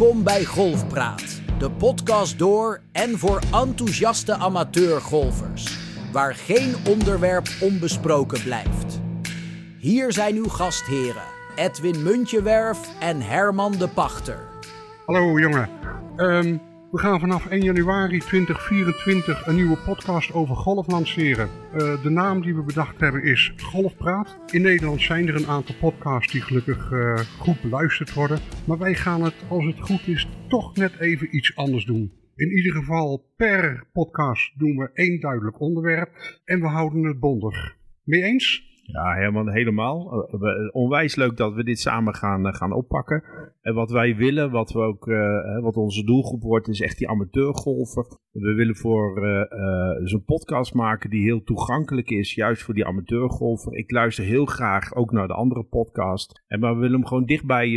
Welkom bij Golfpraat, de podcast door en voor enthousiaste amateurgolfers, waar geen onderwerp onbesproken blijft. Hier zijn uw gastheren, Edwin Muntjewerf en Herman de Pachter. Hallo jongen. Ehm, we gaan vanaf 1 januari 2024 een nieuwe podcast over golf lanceren. Eh, de naam die we bedacht hebben is Golfpraat. In Nederland zijn er een aantal podcasts die gelukkig eh, goed beluisterd worden. Maar wij gaan het, als het goed is, toch net even iets anders doen. In ieder geval per podcast doen we één duidelijk onderwerp en we houden het bondig. Mee eens? Ja, helemaal helemaal. Eh, Onwijs leuk dat we dit samen gaan, gaan oppakken. En wat wij willen, wat, we ook, eh, wat onze doelgroep wordt, is echt die amateurgolfer. We willen voor eh, eh, zo'n podcast maken die heel toegankelijk is, juist voor die amateurgolfer. Ik luister heel graag ook naar de andere podcast. En maar we willen hem gewoon dicht bij,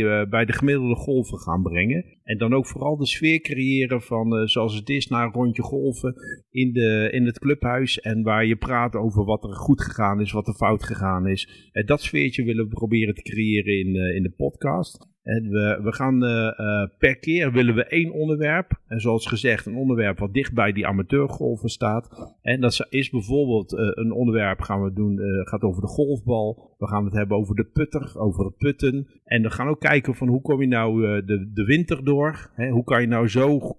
de gemiddelde golfer gaan brengen. En dan ook vooral de sfeer creëren van zoals het is na een rondje golven in, de, in het clubhuis. En waar je praat over wat er goed gegaan is, wat er fout gegaan is. En dat sfeertje willen we proberen te creëren in, in de podcast. En we, we gaan eh, eh, per keer willen we één onderwerp. En zoals gezegd, een onderwerp wat dicht bij die amateurgolven staat. En dat is bijvoorbeeld eh, een onderwerp gaan we doen, gaat over de golfbal. We gaan het hebben over de putter, over het putten. En we gaan ook kijken van hoe kom je nou de, de winter door. Hè? Hoe kan je nou zo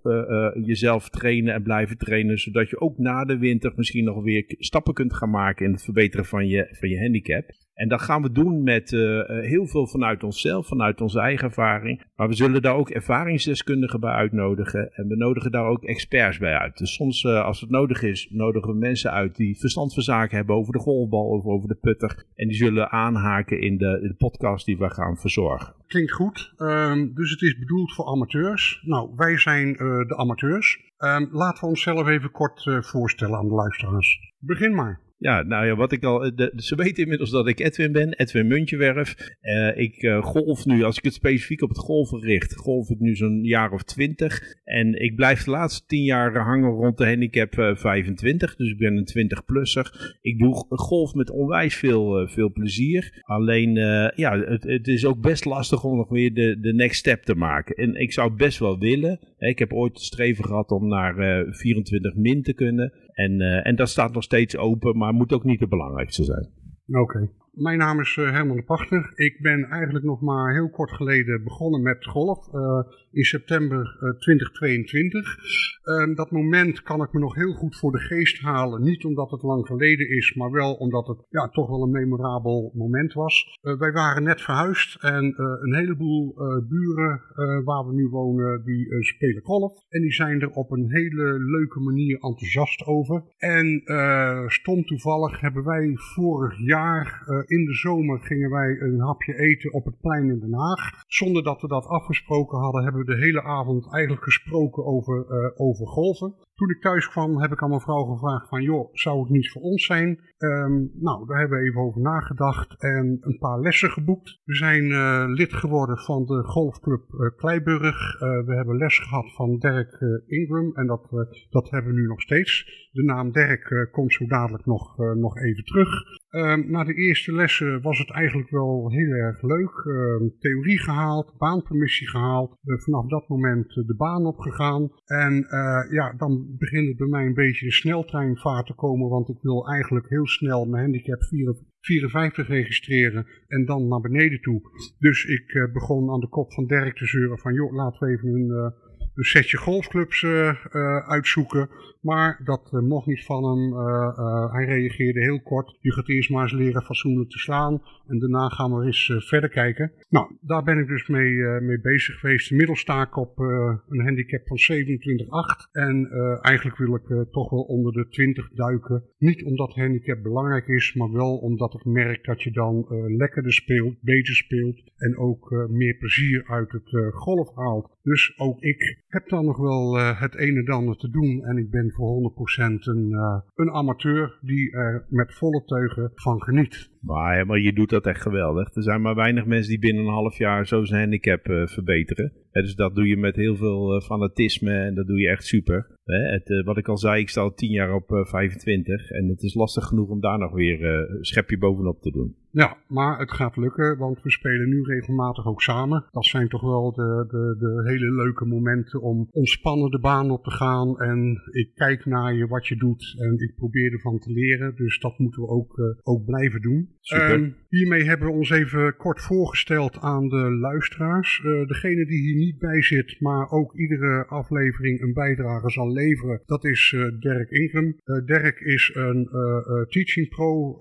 jezelf trainen en blijven trainen. Zodat je ook na de winter misschien nog weer stappen kunt gaan maken in het verbeteren van je, van je handicap. En dat gaan we doen met eh, eh, heel veel vanuit onszelf, vanuit onze eigen ervaring. Maar we zullen daar ook ervaringsdeskundigen bij uitnodigen. En we nodigen daar ook experts bij uit. Dus soms, eh, als het nodig is, nodigen we mensen uit die verstand van zaken hebben over de golfbal of over de putter. En die zullen aanhaken in de, in de podcast die we gaan verzorgen. Klinkt goed. Ehm, dus het is bedoeld voor amateurs. Nou, wij zijn de amateurs. Ehm, laten we onszelf even kort voorstellen aan de luisteraars. Begin maar. Ja, nou ja, wat ik al. De, ze weten inmiddels dat ik Edwin ben, Edwin Muntjewerf. Eh, ik eh, golf nu, als ik het specifiek op het golven richt, golf ik nu zo'n jaar of twintig. En ik blijf de laatste tien jaar hangen rond de handicap eh, 25. Dus ik ben een 20-plusser. Ik doe golf met onwijs veel, eh, veel plezier. Alleen, eh, ja, het, het is ook best lastig om nog weer de, de next step te maken. En ik zou het best wel willen. Ik heb ooit het streven gehad om naar eh, 24 min te kunnen. En, eh, en dat staat nog steeds open, maar moet ook niet het belangrijkste zijn. Oké. Mijn naam is eh, Herman de Pachter. Ik ben eigenlijk nog maar heel kort geleden begonnen met golf. eh, in september eh, 2022. Eh, dat moment kan ik me nog heel goed voor de geest halen. Niet omdat het lang geleden is, maar wel omdat het ja, toch wel een memorabel moment was. Wij waren net verhuisd en een heleboel buren waar we nu wonen, die spelen golf. En die zijn er op een hele leuke manier enthousiast over. En stom toevallig hebben wij vorig jaar in de zomer gingen wij een hapje eten op het plein in Den Haag. Zonder dat we dat afgesproken hadden, hebben we de hele avond eigenlijk gesproken over, eh, over golven. Toen ik thuis kwam, heb ik aan mijn vrouw gevraagd van, joh, zou het niet voor ons zijn? Ehm, nou, daar hebben we even over nagedacht en een paar lessen geboekt. We zijn eh, lid geworden van de golfclub eh, Kleiburg. We hebben les gehad van Dirk Ingram en dat, dat hebben we nu nog steeds. De naam Dirk komt zo dadelijk nog, nog even terug. Ehm, na de eerste lessen was het eigenlijk wel heel erg leuk. Ehm, theorie gehaald, baanpermissie gehaald. Eh, vanaf dat moment eh, de baan opgegaan. En eh, ja, dan begint het bij mij een beetje de sneltreinvaart te komen. Want ik wil eigenlijk heel snel mijn handicap 4 54 registreren en dan naar beneden toe. Dus ik eh, begon aan de kop van Dirk te zeuren van... joh, laten we even een, een setje golfclubs eh, eh, uitzoeken. Maar dat eh, mocht niet van hem. Hij reageerde heel kort. Je gaat eerst maar eens leren fatsoenlijk te slaan. En daarna gaan we eens verder kijken. Nou, daar ben ik dus mee, mee bezig geweest. Inmiddels sta ik op een handicap van 27,8. En eigenlijk wil ik toch wel onder de 20 duiken. Niet omdat handicap belangrijk is, maar wel omdat ik merk dat je dan lekkerder speelt, beter speelt. En ook meer plezier uit het golf haalt. Dus ook ik heb dan nog wel eh, het een en ander te doen. En ik ben voor 100% een, eh, een amateur die er met volle teugen van geniet. Maar, maar je doet dat echt geweldig. Er zijn maar weinig mensen die binnen een half jaar zo zijn handicap uh, verbeteren. dus dat doe je met heel veel fanatisme en dat doe je echt super. Het, wat ik al zei, ik sta al tien jaar op 25 en het is lastig genoeg om daar nog weer een schepje bovenop te doen. Ja, maar het gaat lukken, want we spelen nu regelmatig ook samen. Dat zijn toch wel de, de, de hele leuke momenten om ontspannen de baan op te gaan. En ik kijk naar je wat je doet en ik probeer ervan te leren. Dus dat moeten we ook, ook blijven doen. Um, hiermee hebben we ons even kort voorgesteld aan de luisteraars. Uh, degene die hier niet bij zit, maar ook iedere aflevering een bijdrage zal leveren, dat is uh, Dirk Ingram. Dirk is een teaching pro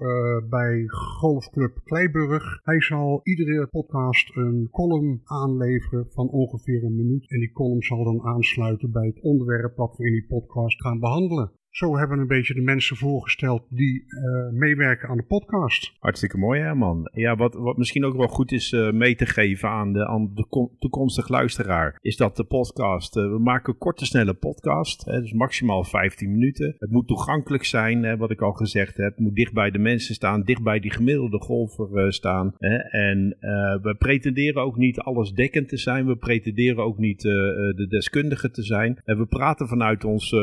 bij Golfclub Kleiburg. Hij zal iedere podcast een column aanleveren van ongeveer een minuut. En die column zal dan aansluiten bij het onderwerp wat we in die podcast gaan behandelen. Zo hebben we een beetje de mensen voorgesteld die uh, meewerken aan de podcast. Hartstikke mooi, hè, man. Ja, wat, wat misschien ook wel goed is uh, mee te geven aan de, aan de toekomstige luisteraar, is dat de podcast, uh, we maken korte, snelle podcast, hè, dus maximaal 15 minuten. Het moet toegankelijk zijn, hè, wat ik al gezegd heb. Het moet dicht bij de mensen staan, dicht bij die gemiddelde golfer staan. Hè, en we pretenderen ook niet alles dekkend te zijn, we pretenderen ook niet de deskundige te zijn. En we praten vanuit ons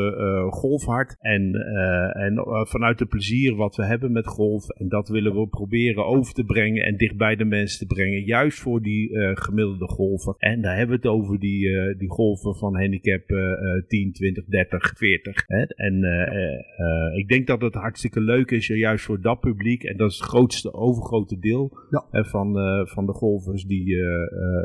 golfhart en, uh, en uh, vanuit het plezier wat we hebben met golf. En dat willen we proberen over te brengen en dicht bij de mensen te brengen. Juist voor die uh, gemiddelde golfer. En daar hebben we het over die, die golven van handicap 10, 20, 30, 40. Hè? En ik denk dat het hartstikke leuk is, juist voor dat publiek. En dat is het grootste, overgrote deel ja. hè, van, van de golfers die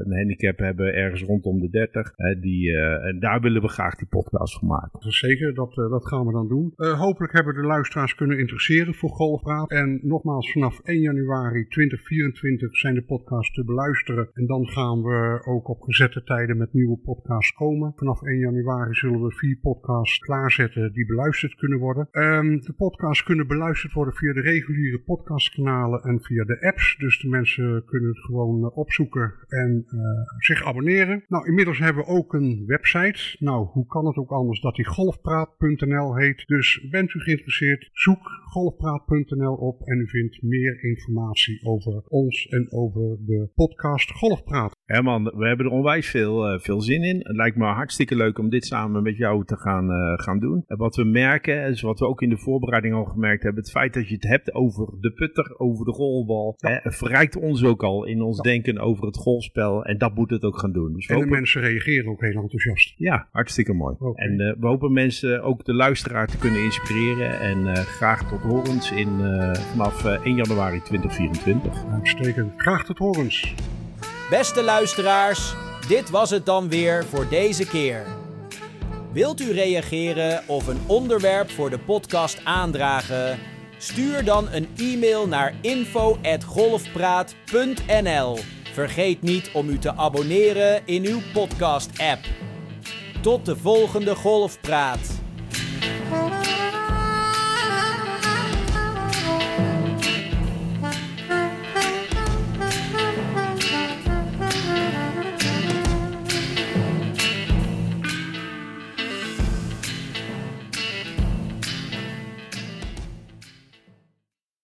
een handicap hebben ergens rondom de 30. Hè, die, en daar willen we graag die podcast van maken. Zeker, dat, dat gaan we dan Uh, hopelijk hebben de luisteraars kunnen interesseren voor Golfpraat. En nogmaals, vanaf 1 januari 2024 zijn de podcasts te beluisteren. En dan gaan we ook op gezette tijden met nieuwe podcasts komen. Vanaf 1 januari zullen we vier podcasts klaarzetten die beluisterd kunnen worden. Um, de podcasts kunnen beluisterd worden via de reguliere podcastkanalen en via de apps. Dus de mensen kunnen het gewoon uh, opzoeken en uh, zich abonneren. Nou, inmiddels hebben we ook een website. Nou, hoe kan het ook anders dat die golfpraat.nl heet. Dus bent u geïnteresseerd, zoek golfpraat.nl op en u vindt meer informatie over ons en over de podcast Golfpraat. Herman, we hebben er onwijs veel, uh, veel zin in. Het lijkt me hartstikke leuk om dit samen met jou te gaan, uh, gaan doen. En wat we merken, is wat we ook in de voorbereiding al gemerkt hebben, het feit dat je het hebt over de putter, over de golfbal, ja. hè, verrijkt ons ook al in ons ja. denken over het golfspel. En dat moet het ook gaan doen. Dus en hopen... de mensen reageren ook heel enthousiast. Ja, hartstikke mooi. Okay. En uh, we hopen mensen, ook de te kunnen inspireren. En graag tot horens in, vanaf 1 januari 2024. Uitstekend. Graag tot horens. Beste luisteraars, dit was het dan weer voor deze keer. Wilt u reageren of een onderwerp voor de podcast aandragen? Stuur dan een e-mail naar info@golfpraat.nl. Vergeet niet om u te abonneren in uw podcast-app. Tot de volgende Golfpraat.